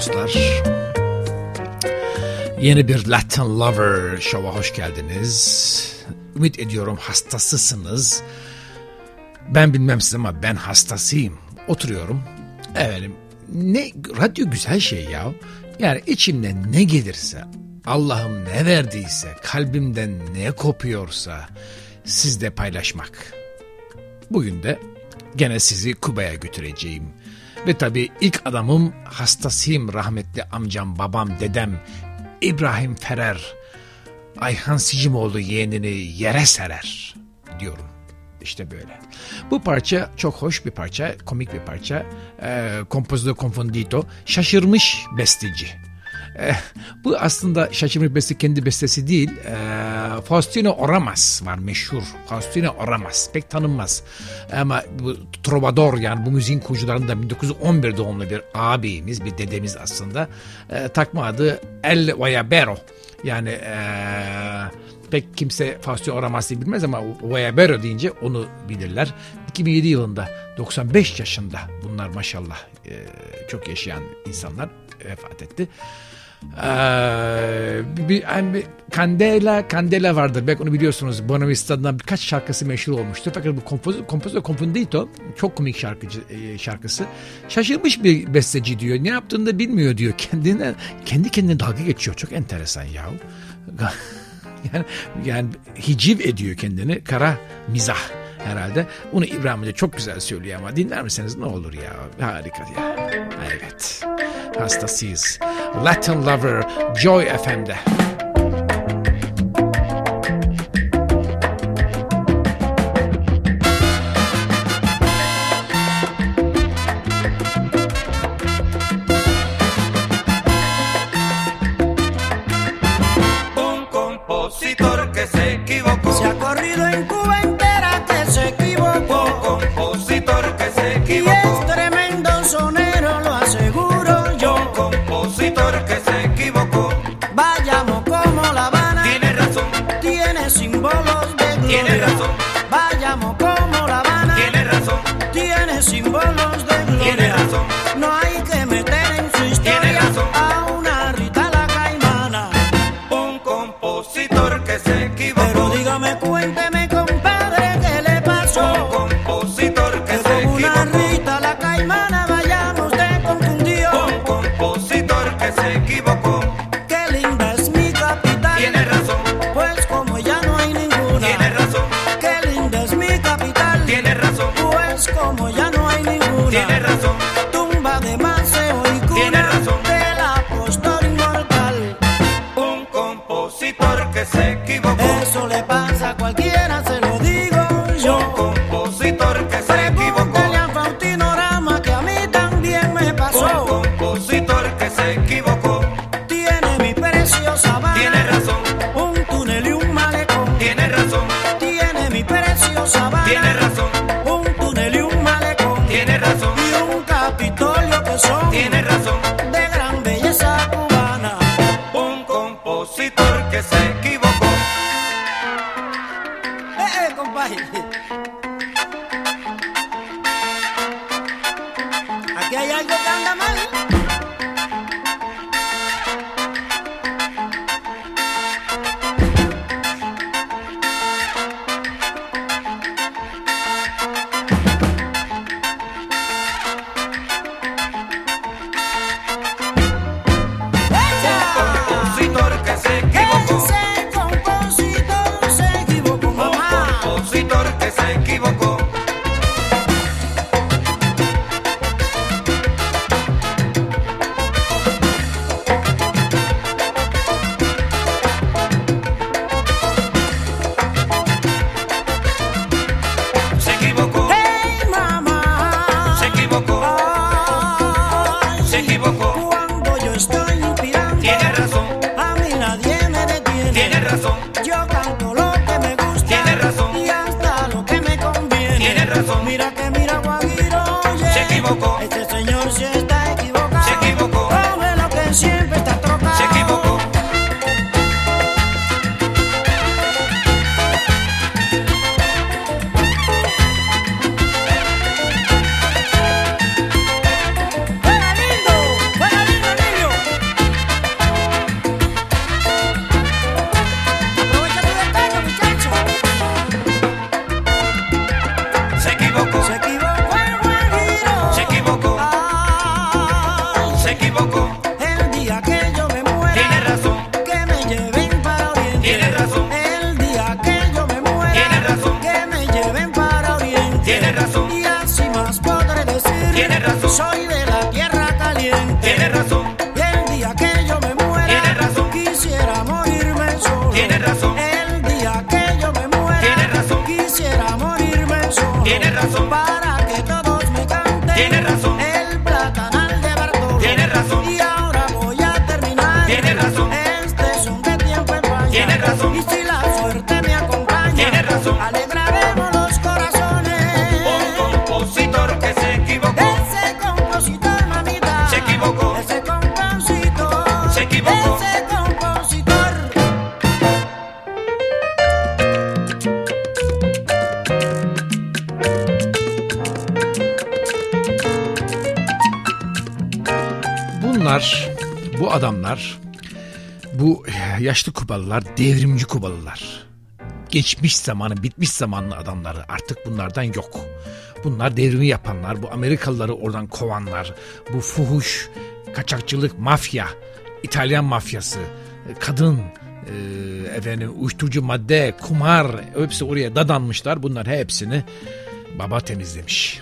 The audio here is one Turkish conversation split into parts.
dostlar. Yeni bir Latin Lover Show'a hoş geldiniz. Ümit ediyorum hastasısınız. Ben bilmem siz ama ben hastasıyım. Oturuyorum. Efendim ne radyo güzel şey ya. Yani içimden ne gelirse, Allah'ım ne verdiyse, kalbimden ne kopuyorsa sizle paylaşmak. Bugün de gene sizi Kuba'ya götüreceğim. Ve tabii ilk adamım hastasıyım rahmetli amcam, babam, dedem İbrahim Ferer. Ayhan Sicimoğlu yeğenini yere serer diyorum. İşte böyle. Bu parça çok hoş bir parça, komik bir parça. E, Composito Confundito, şaşırmış besteci. Bu aslında şaşırmış beste kendi bestesi değil. E, Faustino Oramas var meşhur. Faustino Oramas pek tanınmaz. Ama bu trovador yani bu müziğin kurucularından 1911 doğumlu bir ağabeyimiz, bir dedemiz aslında. E, takma adı El Guayabero. Yani e, pek kimse Faustino Oramas'ı bilmez ama Guayabero deyince onu bilirler. 2007 yılında 95 yaşında bunlar maşallah e, çok yaşayan insanlar vefat etti. Ee, bir, yani Candela, Candela vardır. Belki onu biliyorsunuz. Bonavista'dan birkaç şarkısı meşhur olmuştu. Fakat bu Composo, Composo Confundito çok komik şarkıcı, e, şarkısı. Şaşırmış bir besteci diyor. Ne yaptığını da bilmiyor diyor. Kendine, kendi kendine dalga geçiyor. Çok enteresan ya. yani, yani hiciv ediyor kendini. Kara mizah herhalde. Bunu İbrahim Hoca çok güzel söylüyor ama dinler misiniz ne olur ya. Harika ya. Evet. Hastasıyız. Latin Lover Joy FM'de. Tiene razón, Vayamos como La Habana, tiene razón, tiene símbolos de gloria. tiene razón. Tiene bu adamlar, bu yaşlı Kubalılar devrimci Kubalılar. Geçmiş zamanı, bitmiş zamanlı adamları artık bunlardan yok. Bunlar devrimi yapanlar, bu Amerikalıları oradan kovanlar, bu fuhuş, kaçakçılık, mafya, İtalyan mafyası, kadın, e, efendim uyuşturucu madde, kumar hepsi oraya dadanmışlar. Bunlar hepsini baba temizlemiş.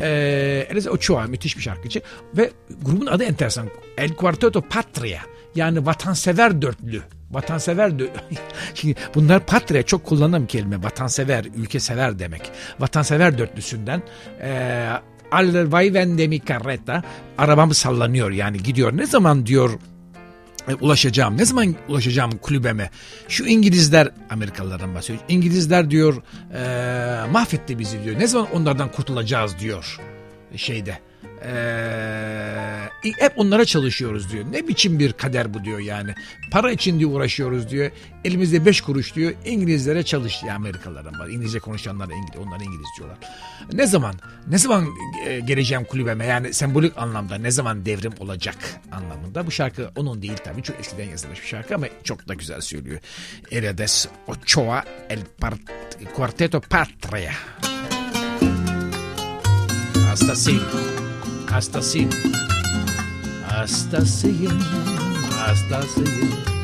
Ee, Elisa Ochoa müthiş bir şarkıcı ve grubun adı enteresan. El Cuarteto Patria yani vatansever dörtlü. Vatansever dö Şimdi bunlar patria çok kullanılan kelime. Vatansever, ülkesever demek. Vatansever dörtlüsünden ee, Al vayven de mi carreta arabam sallanıyor yani gidiyor. Ne zaman diyor e, ulaşacağım. Ne zaman ulaşacağım kulübeme? Şu İngilizler, Amerikalılardan bahsediyor. İngilizler diyor e, mahvetti bizi diyor. Ne zaman onlardan kurtulacağız diyor şeyde. E, hep onlara çalışıyoruz diyor. Ne biçim bir kader bu diyor yani. Para için diyor uğraşıyoruz diyor. Elimizde beş kuruş diyor. İngilizlere çalış diyor Amerikalılardan var. İngilizce konuşanlar İngiliz, onlar İngiliz diyorlar. Ne zaman? Ne zaman e, geleceğim kulübeme? Yani sembolik anlamda ne zaman devrim olacak anlamında. Bu şarkı onun değil tabii. Çok eskiden yazılmış bir şarkı ama çok da güzel söylüyor. Heredes Ochoa El Part- Cuarteto Patria. Hasta sí. Hasta sí. Hasta sí. Hasta sí.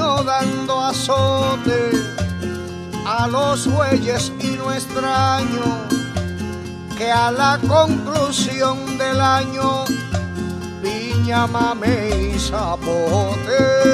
Dando azote a los bueyes y no extraño que a la conclusión del año piña, mame y zapote.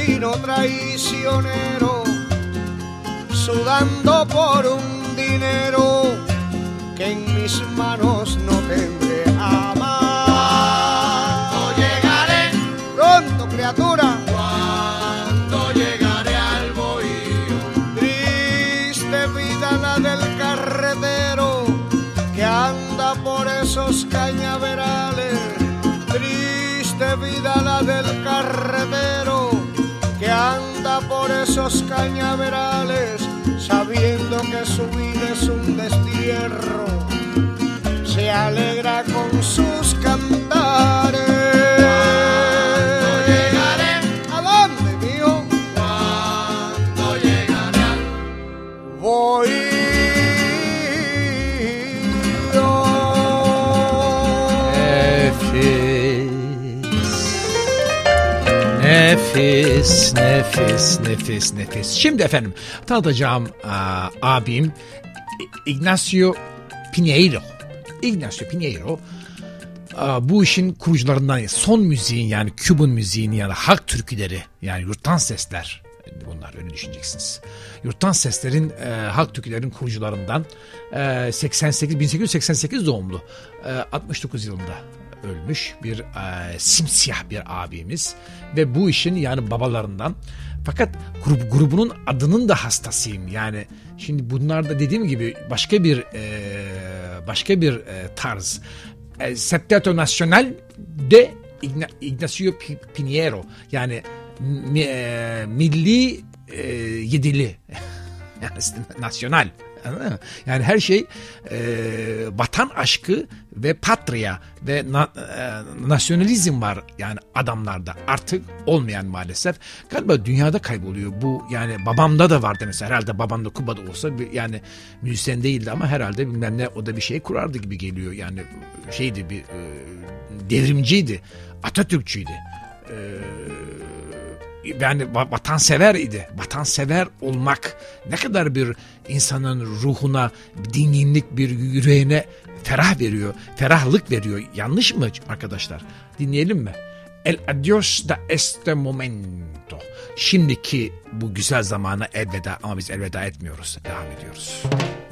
destino traicionero, sudando por un dinero que en mis manos no tendré jamás. Pronto llegaré, pronto criatura. Esos cañaverales sabiendo que su vida es un destierro. Se alegra con sus cantares. Nefis. Nefis, nefis, nefis. Şimdi efendim tanıtacağım aa, abim Ignacio Pinheiro. Ignacio Pinheiro aa, bu işin kurucularından son müziğin yani Kübün müziğin yani halk türküleri yani yurttan sesler bunlar öyle düşüneceksiniz. Yurttan seslerin e, halk türkülerin kurucularından e, 88 1888 doğumlu e, 69 yılında ölmüş bir e, simsiyah bir abimiz ve bu işin yani babalarından. Fakat grup, grubunun adının da hastasıyım. Yani şimdi bunlar da dediğim gibi başka bir e, başka bir e, tarz. E, Septeto Nacional de Igna- Ignacio Pi- Pinheiro. Yani e, milli e, yedili. Yani nasyonal anladın mı? Yani her şey e, vatan aşkı ve patria ve na, e, nasyonalizm var yani adamlarda artık olmayan maalesef. Galiba dünyada kayboluyor bu yani babamda da vardı mesela herhalde babam da Kuba'da olsa bir- yani müzisyen değildi ama herhalde bilmem ne o da bir şey kurardı gibi geliyor yani şeydi bir e, devrimciydi Atatürkçüydü. E, yani va- vatansever idi. Vatansever olmak ne kadar bir insanın ruhuna, dinginlik bir yüreğine ferah veriyor, ferahlık veriyor. Yanlış mı arkadaşlar? Dinleyelim mi? El adios da este momento. Şimdiki bu güzel zamana elveda ama biz elveda etmiyoruz. Devam ediyoruz. Segura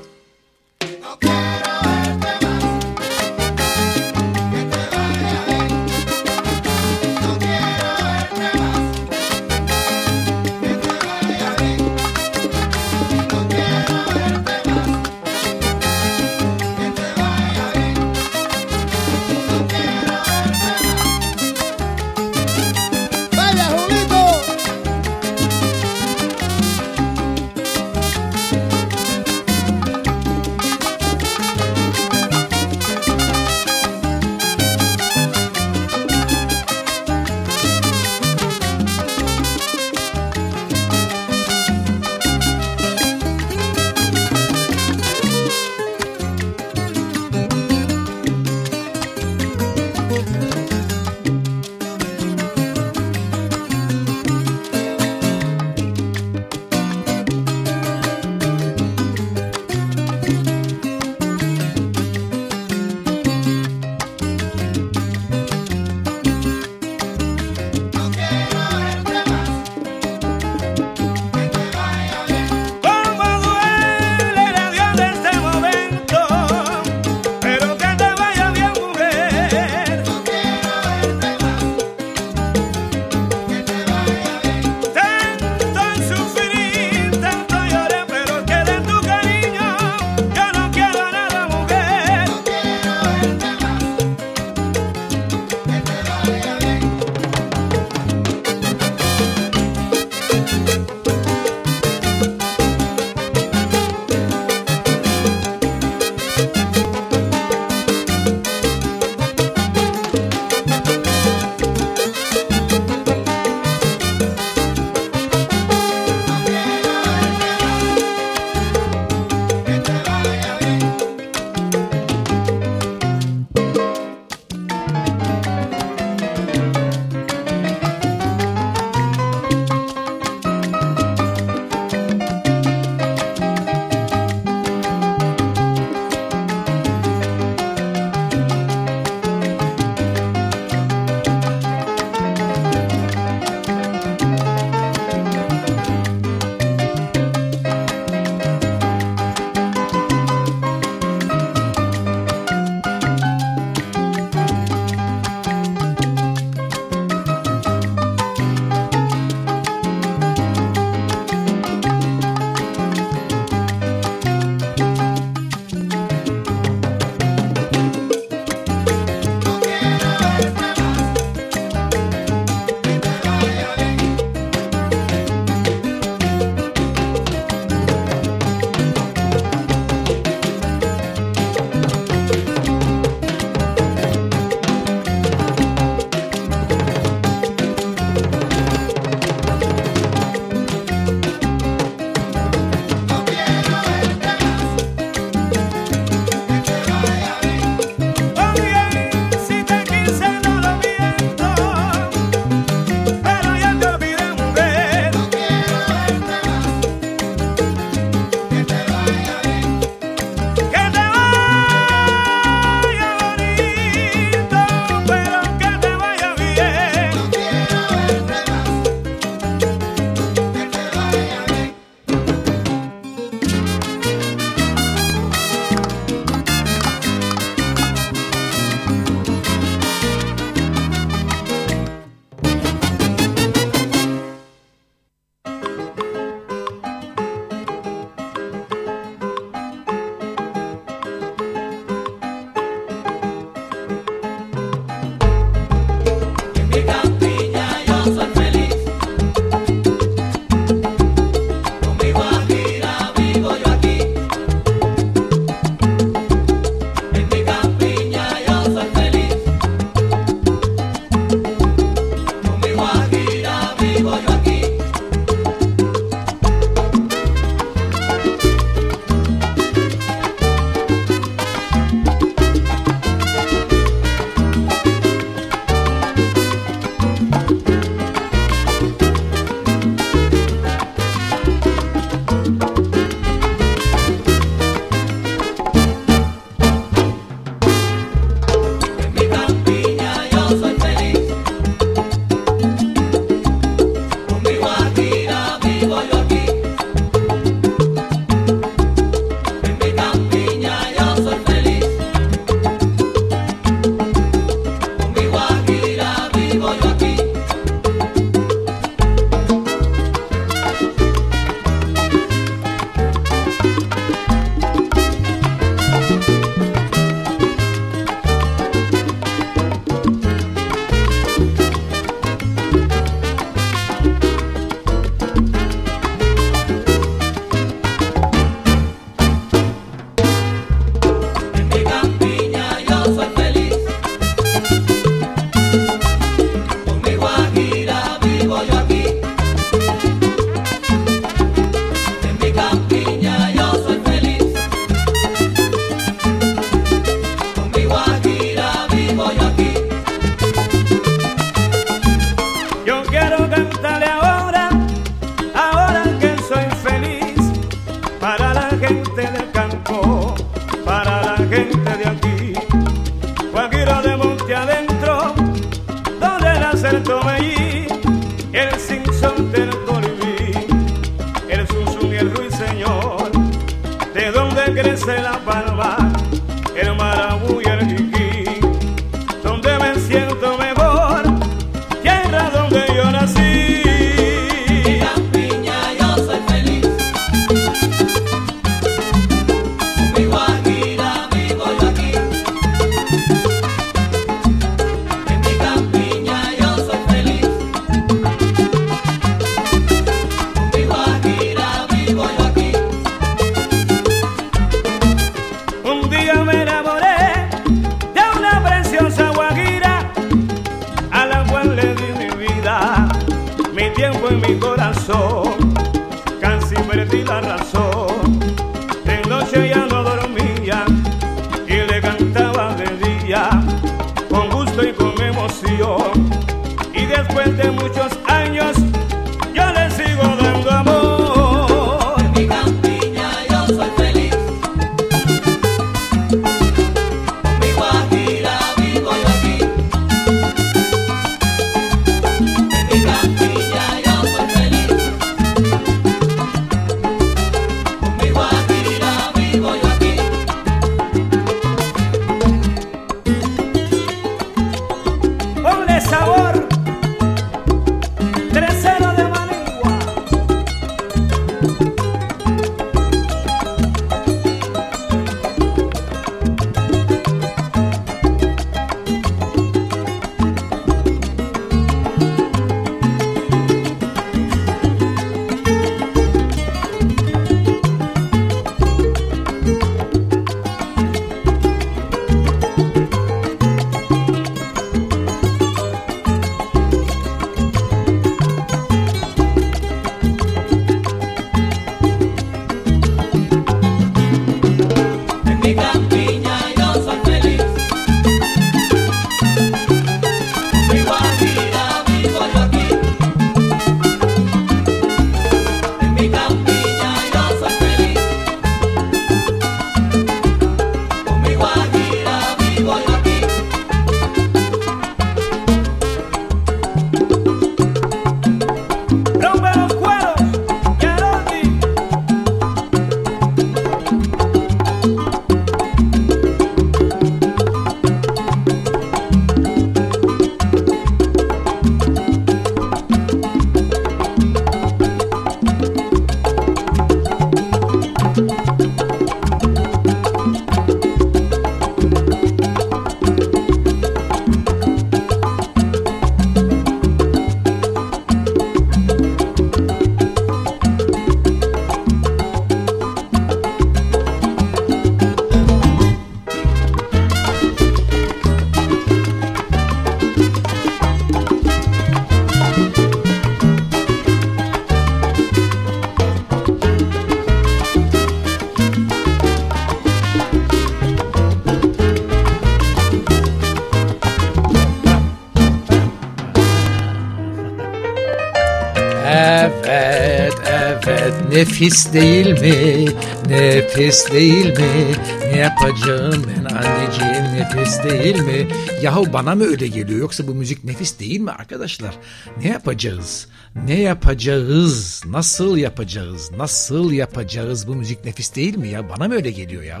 Nefis değil mi? Nefis değil mi? Ne yapacağım ben anneciğim nefis değil mi? Yahu bana mı öyle geliyor yoksa bu müzik nefis değil mi arkadaşlar? Ne yapacağız? Ne yapacağız? Nasıl yapacağız? Nasıl yapacağız? Bu müzik nefis değil mi ya? Bana mı öyle geliyor ya?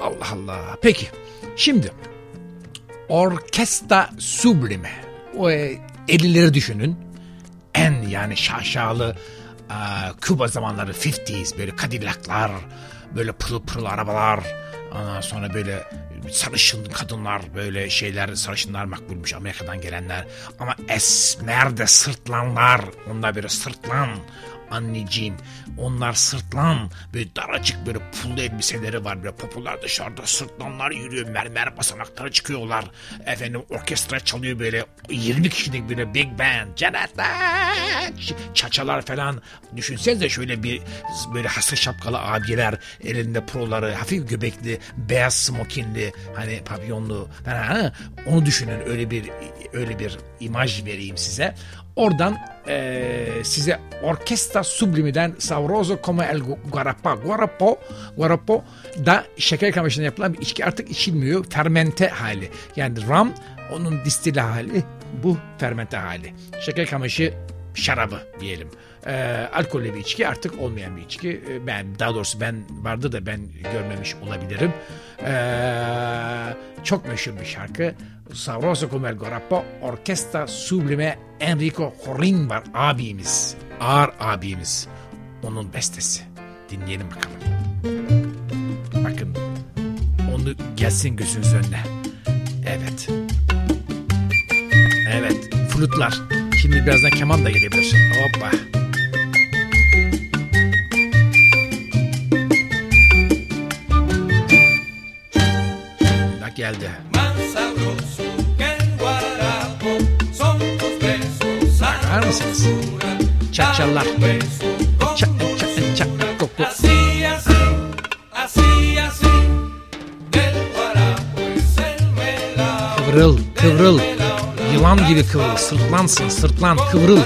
Allah Allah. Peki. Şimdi Orkestra Sublime. O e, 50'leri düşünün en yani şaşalı Küba zamanları 50s böyle Cadillac'lar böyle pırıl pırıl arabalar ondan sonra böyle sarışın kadınlar böyle şeyler sarışınlar makbulmuş Amerika'dan gelenler. Ama esmer de sırtlanlar? Onlar böyle sırtlan anneciğim. Onlar sırtlan böyle daracık böyle pullu elbiseleri var böyle popüler dışarıda sırtlanlar yürüyor mermer basamaklara çıkıyorlar. Efendim orkestra çalıyor böyle 20 kişilik böyle big band Jonathan çaçalar falan. Düşünsenize şöyle bir böyle hasır şapkalı abiler elinde proları hafif göbekli beyaz smokinli hani papyonlu falan onu düşünün öyle bir öyle bir imaj vereyim size Oradan e, size Orkestra Sublimi'den Savroso Come El Guarapa Guarapo Guarapo da şeker kamaşından yapılan bir içki artık içilmiyor. Fermente hali. Yani ram onun distili hali bu fermente hali. Şeker kamaşı şarabı diyelim e, alkollü bir içki artık olmayan bir içki. E, ben daha doğrusu ben vardı da ben görmemiş olabilirim. E, çok meşhur bir şarkı. Savroso come il Gorappo Orkestra Sublime Enrico Horin var abimiz. Ağır abimiz. Onun bestesi. Dinleyelim bakalım. Bakın onu gelsin gözünüz önüne. Evet. Evet. Flütler. Şimdi birazdan keman da gelebilir. Hoppa. olarak geldi. Bakar mısınız? Çakçallar. Çak çak çak koku. Kıvrıl, kıvrıl. Yılan gibi kıvrıl. Sırtlansın, sırtlan, kıvrıl.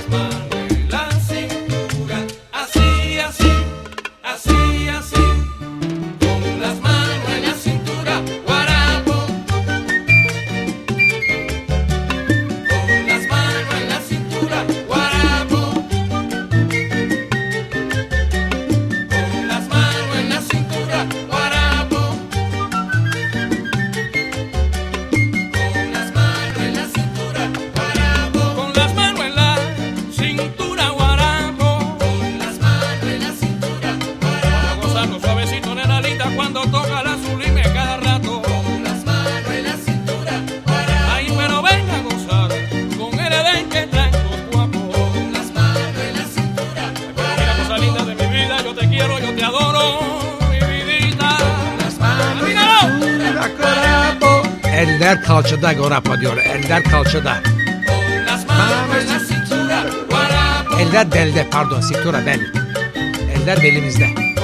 elimizde pardon Siktura ben. Eller belimizde.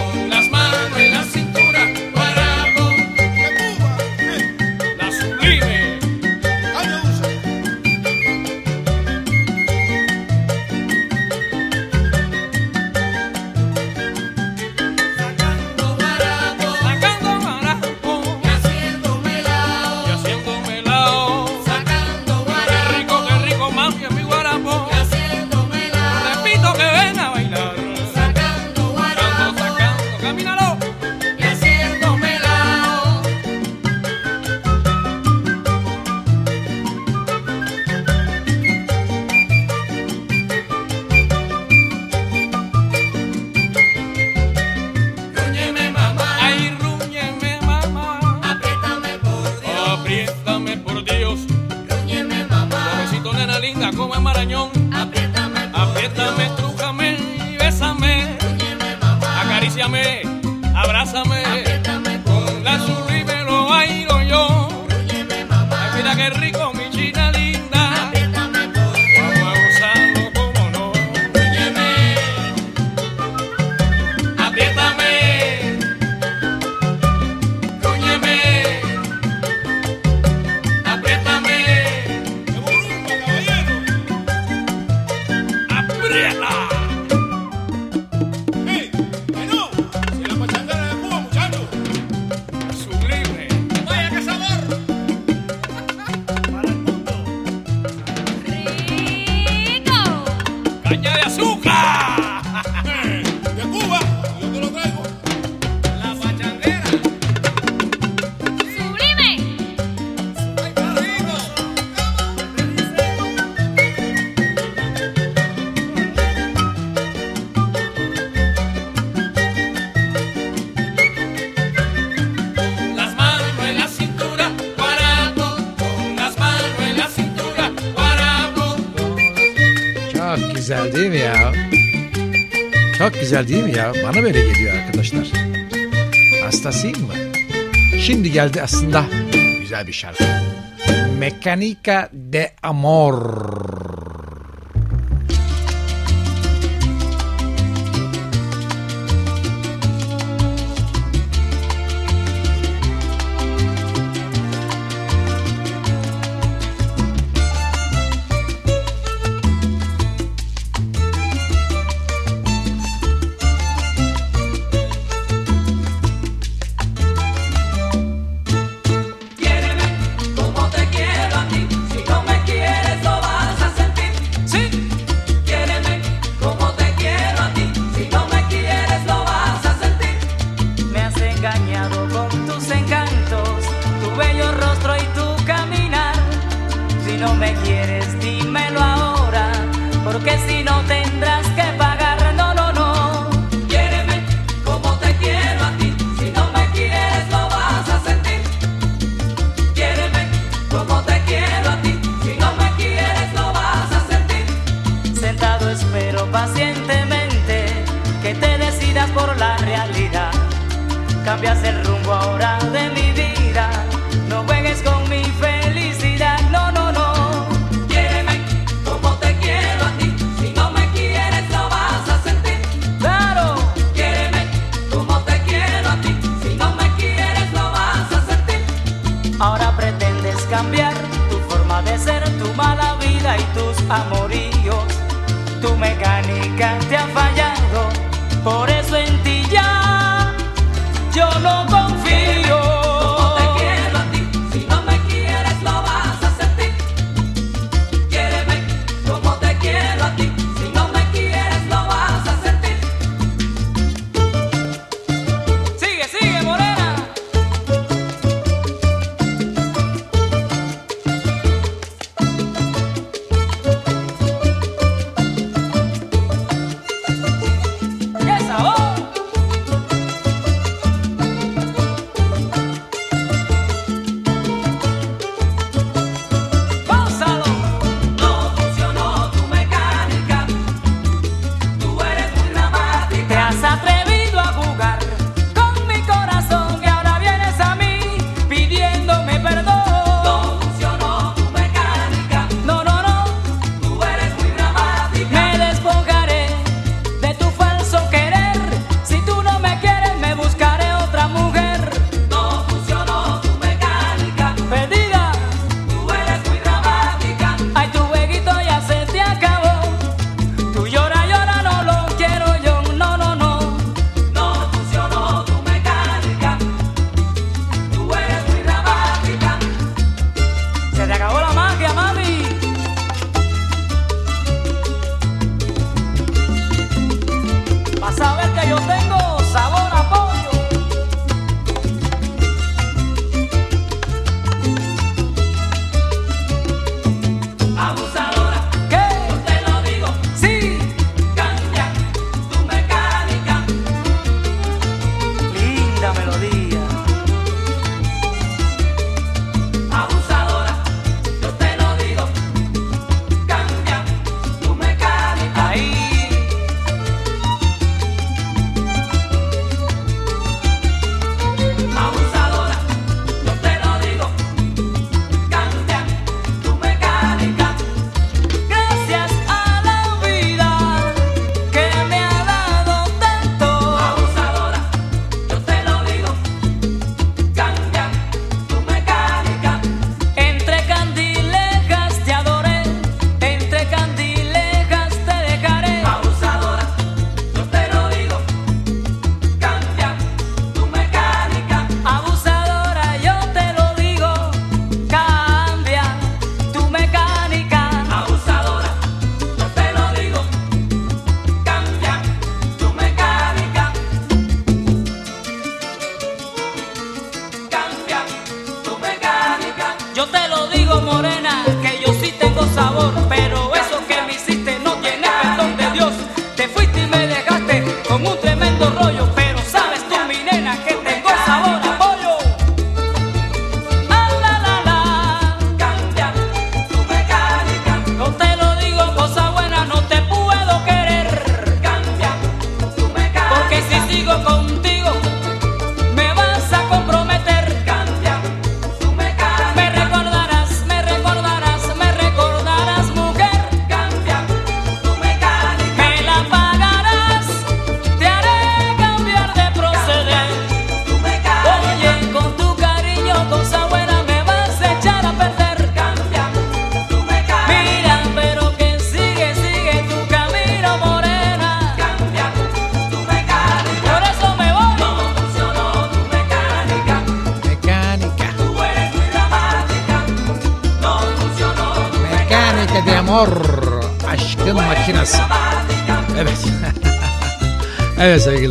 güzel değil mi ya? Çok güzel değil mi ya? Bana böyle geliyor arkadaşlar. Hastasıyım mı? Şimdi geldi aslında güzel bir şarkı. Mekanika de Amor.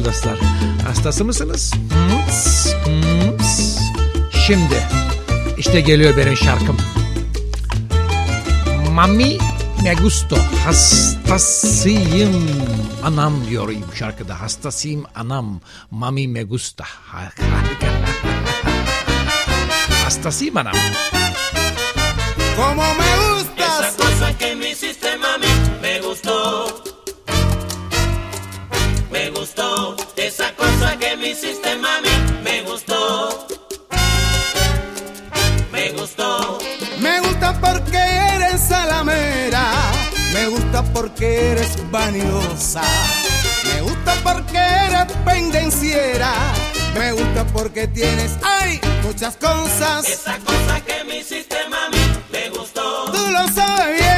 dostlar. Hastası mısınız? Şimdi işte geliyor benim şarkım. Mami me gusto hastasıyım anam diyor şarkıda hastasıyım anam mami me gusta hastasıyım anam como me gusta Me gustó, me gustó. Me gusta porque eres salamera. Me gusta porque eres vanidosa. Me gusta porque eres pendenciera. Me gusta porque tienes, ay, muchas cosas. Esa cosa que me hiciste, mami, me gustó. Tú lo sabes bien.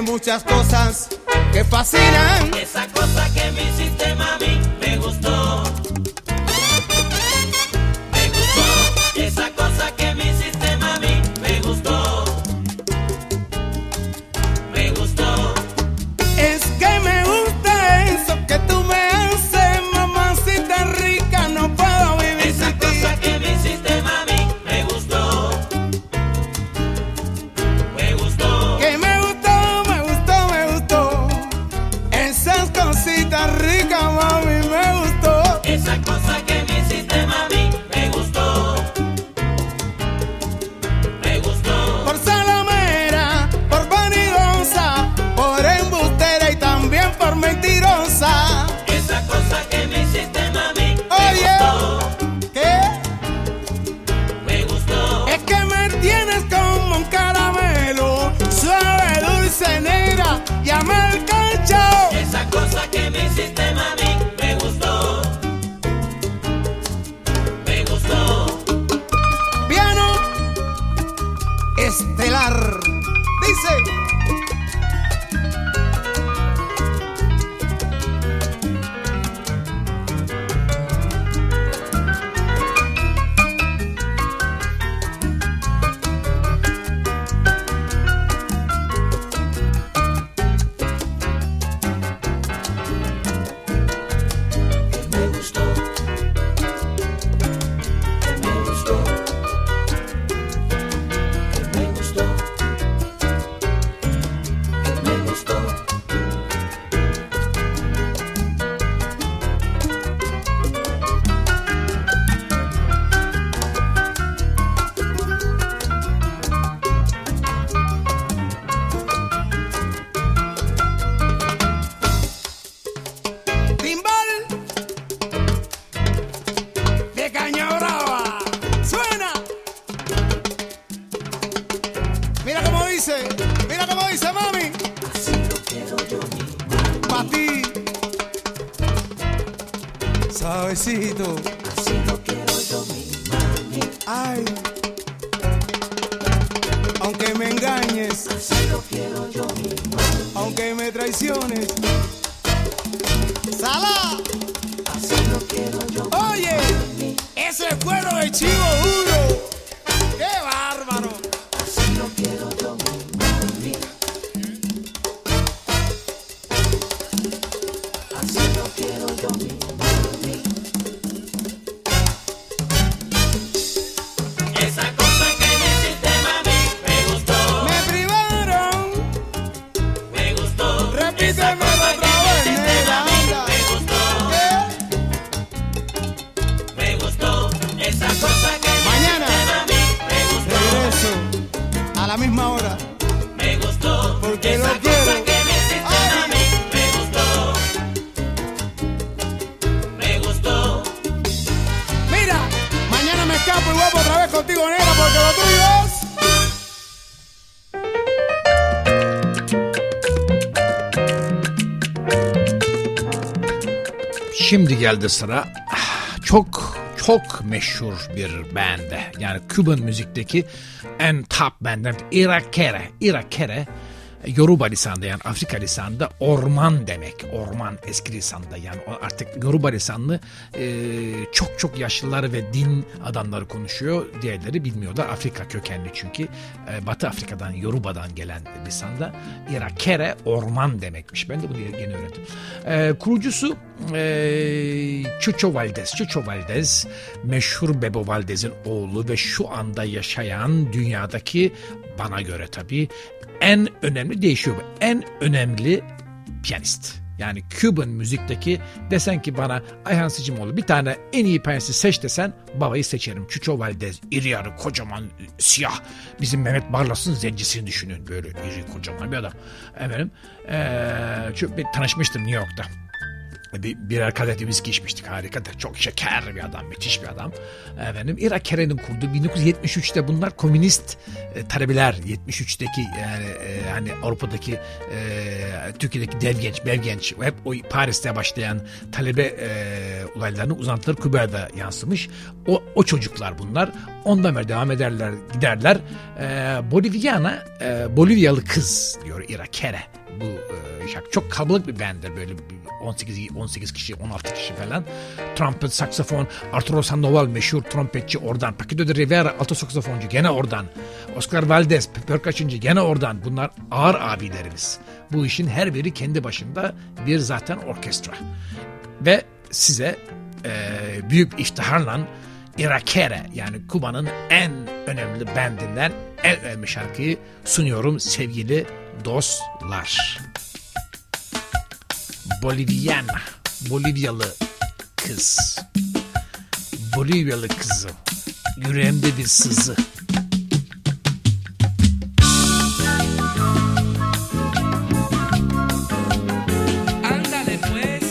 muchas cosas que fascinan. Esa cosa que mi sistema geldi sıra. Çok çok meşhur bir bende. Yani Küban müzikteki en top benden Irakere. Irakere Yoruba lisanında yani Afrika lisanında orman demek. Orman eski lisanda yani artık Yoruba lisanını e, çok çok yaşlılar ve din adamları konuşuyor. Diğerleri bilmiyorlar. Afrika kökenli çünkü. E, Batı Afrika'dan Yoruba'dan gelen lisanda Irakere orman demekmiş. Ben de bunu yeni öğrendim. E, kurucusu e, Chucho Valdez. Chucho Valdez meşhur Bebo Valdez'in oğlu ve şu anda yaşayan dünyadaki bana göre tabii en önemli değişiyor bu. En önemli piyanist. Yani Cuban müzikteki desen ki bana Ayhan Sicimoğlu bir tane en iyi piyanisti seç desen babayı seçerim. Chucho Valdez iri yarı kocaman siyah bizim Mehmet Barlas'ın zencisini düşünün böyle iri kocaman bir adam. Efendim ee, şu- bir tanışmıştım New York'ta. Bir, birer kadeh viski içmiştik harikadır. Çok şeker bir adam, müthiş bir adam. Efendim Irak Keren'in kurduğu 1973'te bunlar komünist e, talebeler 73'teki yani e, hani Avrupa'daki e, Türkiye'deki dev genç, bev genç hep o Paris'te başlayan talebe e, olaylarının uzantıları Küba'da yansımış. O, o çocuklar bunlar. Ondan beri devam ederler, giderler. E, Boliviana, e, Bolivyalı kız diyor Irak Kere bu e, şarkı. Çok kalabalık bir banddir böyle bir 18 18 kişi 16 kişi falan. Trumpet, saksafon, Arturo Sandoval meşhur trompetçi oradan. Paquito de Rivera alto saksafoncu gene oradan. Oscar Valdez perkaçıncı gene oradan. Bunlar ağır abilerimiz. Bu işin her biri kendi başında bir zaten orkestra. Ve size e, büyük iftiharla Irakere yani Kuba'nın en önemli bandinden en önemli şarkıyı sunuyorum sevgili dostlar. Boliviana, Bolivyalı kız. Bolivyalı kızı. Yüreğimde bir sızı. Ándale pues.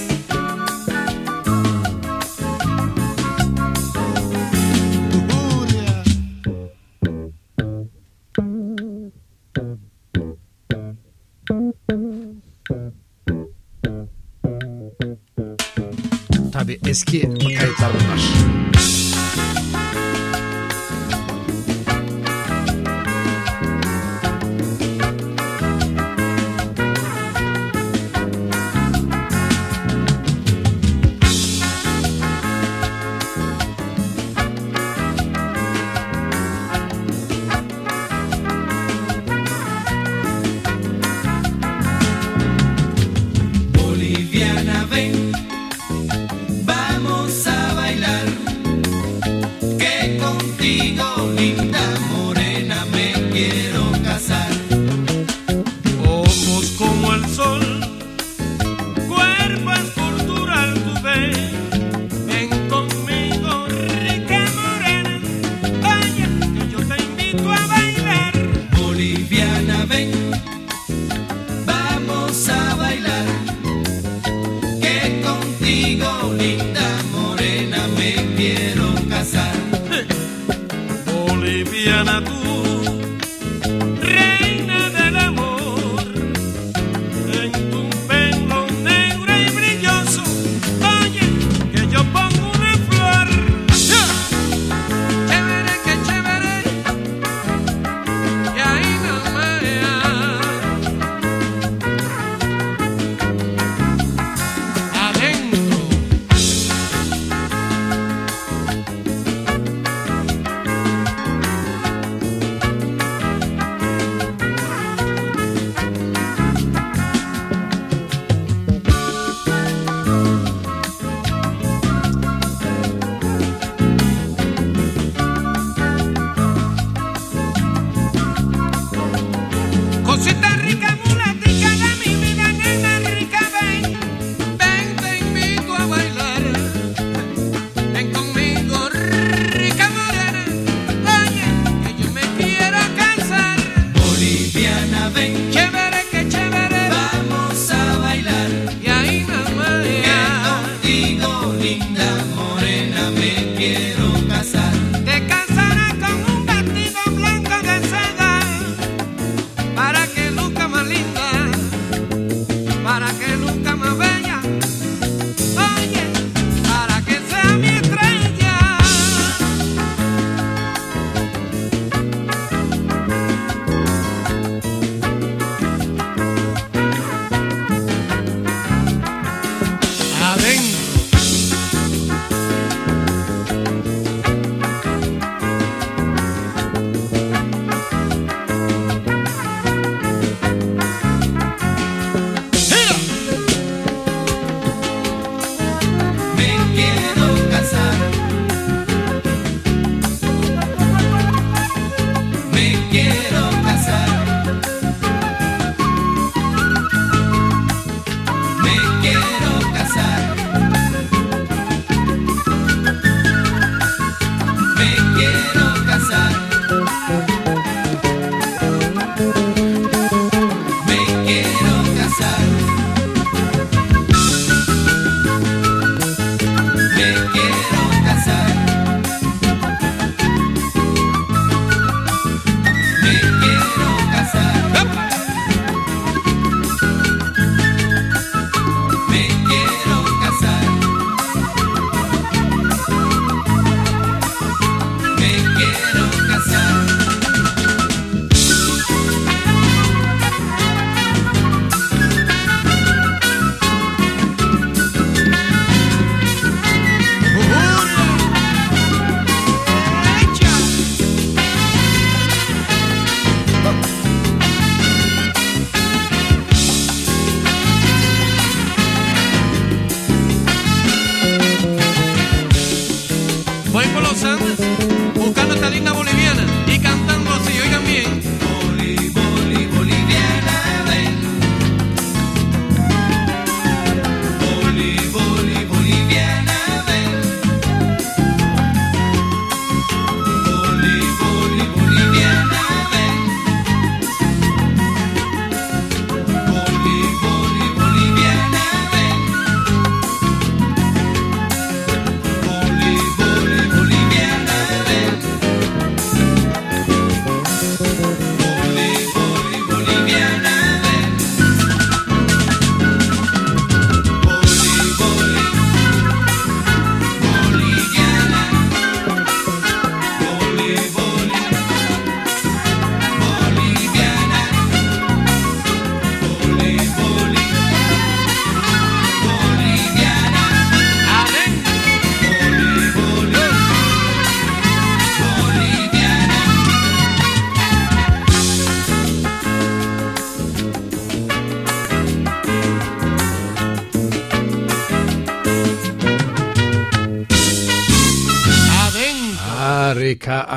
Tabii eski kayıtlar bunlar.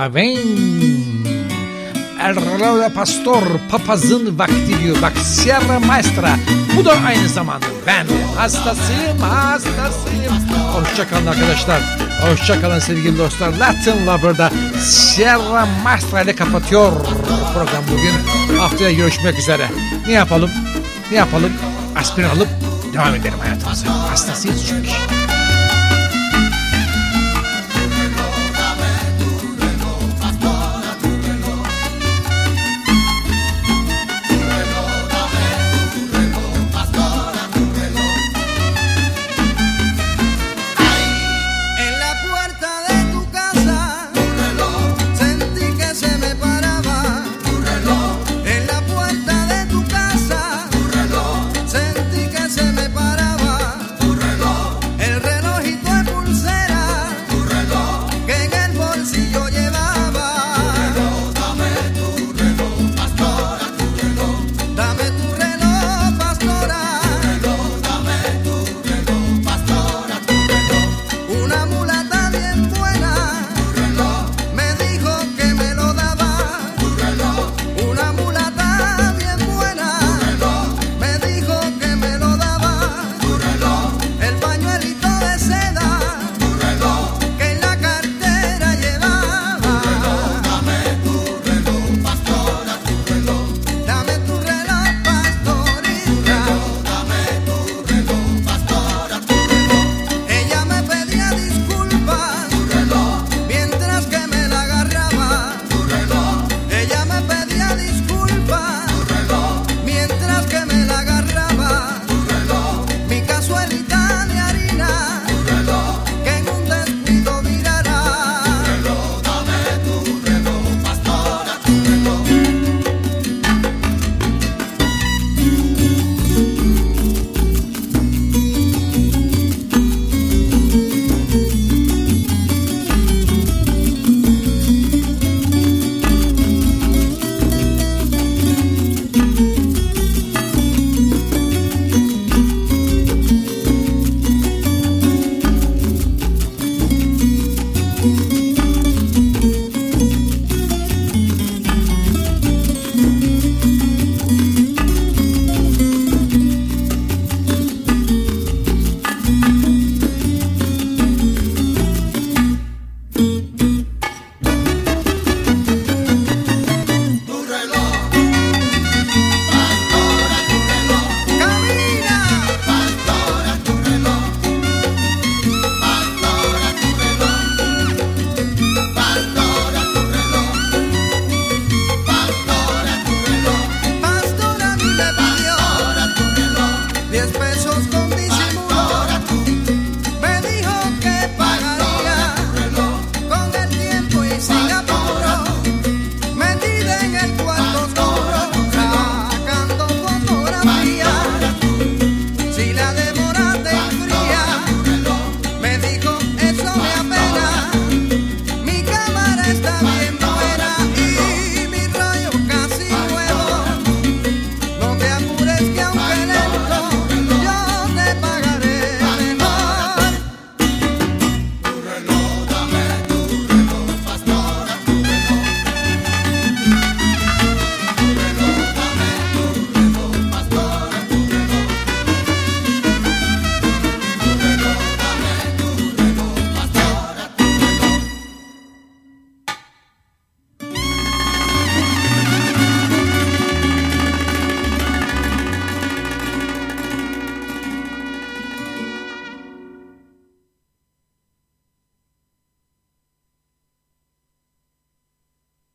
Harika aven. El pastor papazın vakti diyor. Bak Sierra Maestra. Bu da aynı zamanda ben hastasıyım hastasıyım. Hoşçakalın arkadaşlar. Hoşçakalın sevgili dostlar. Latin Lover'da Sierra Maestra ile kapatıyor program bugün. Haftaya görüşmek üzere. Ne yapalım? Ne yapalım? Aspirin alıp devam edelim hayatımıza. Hastasıyız çünkü.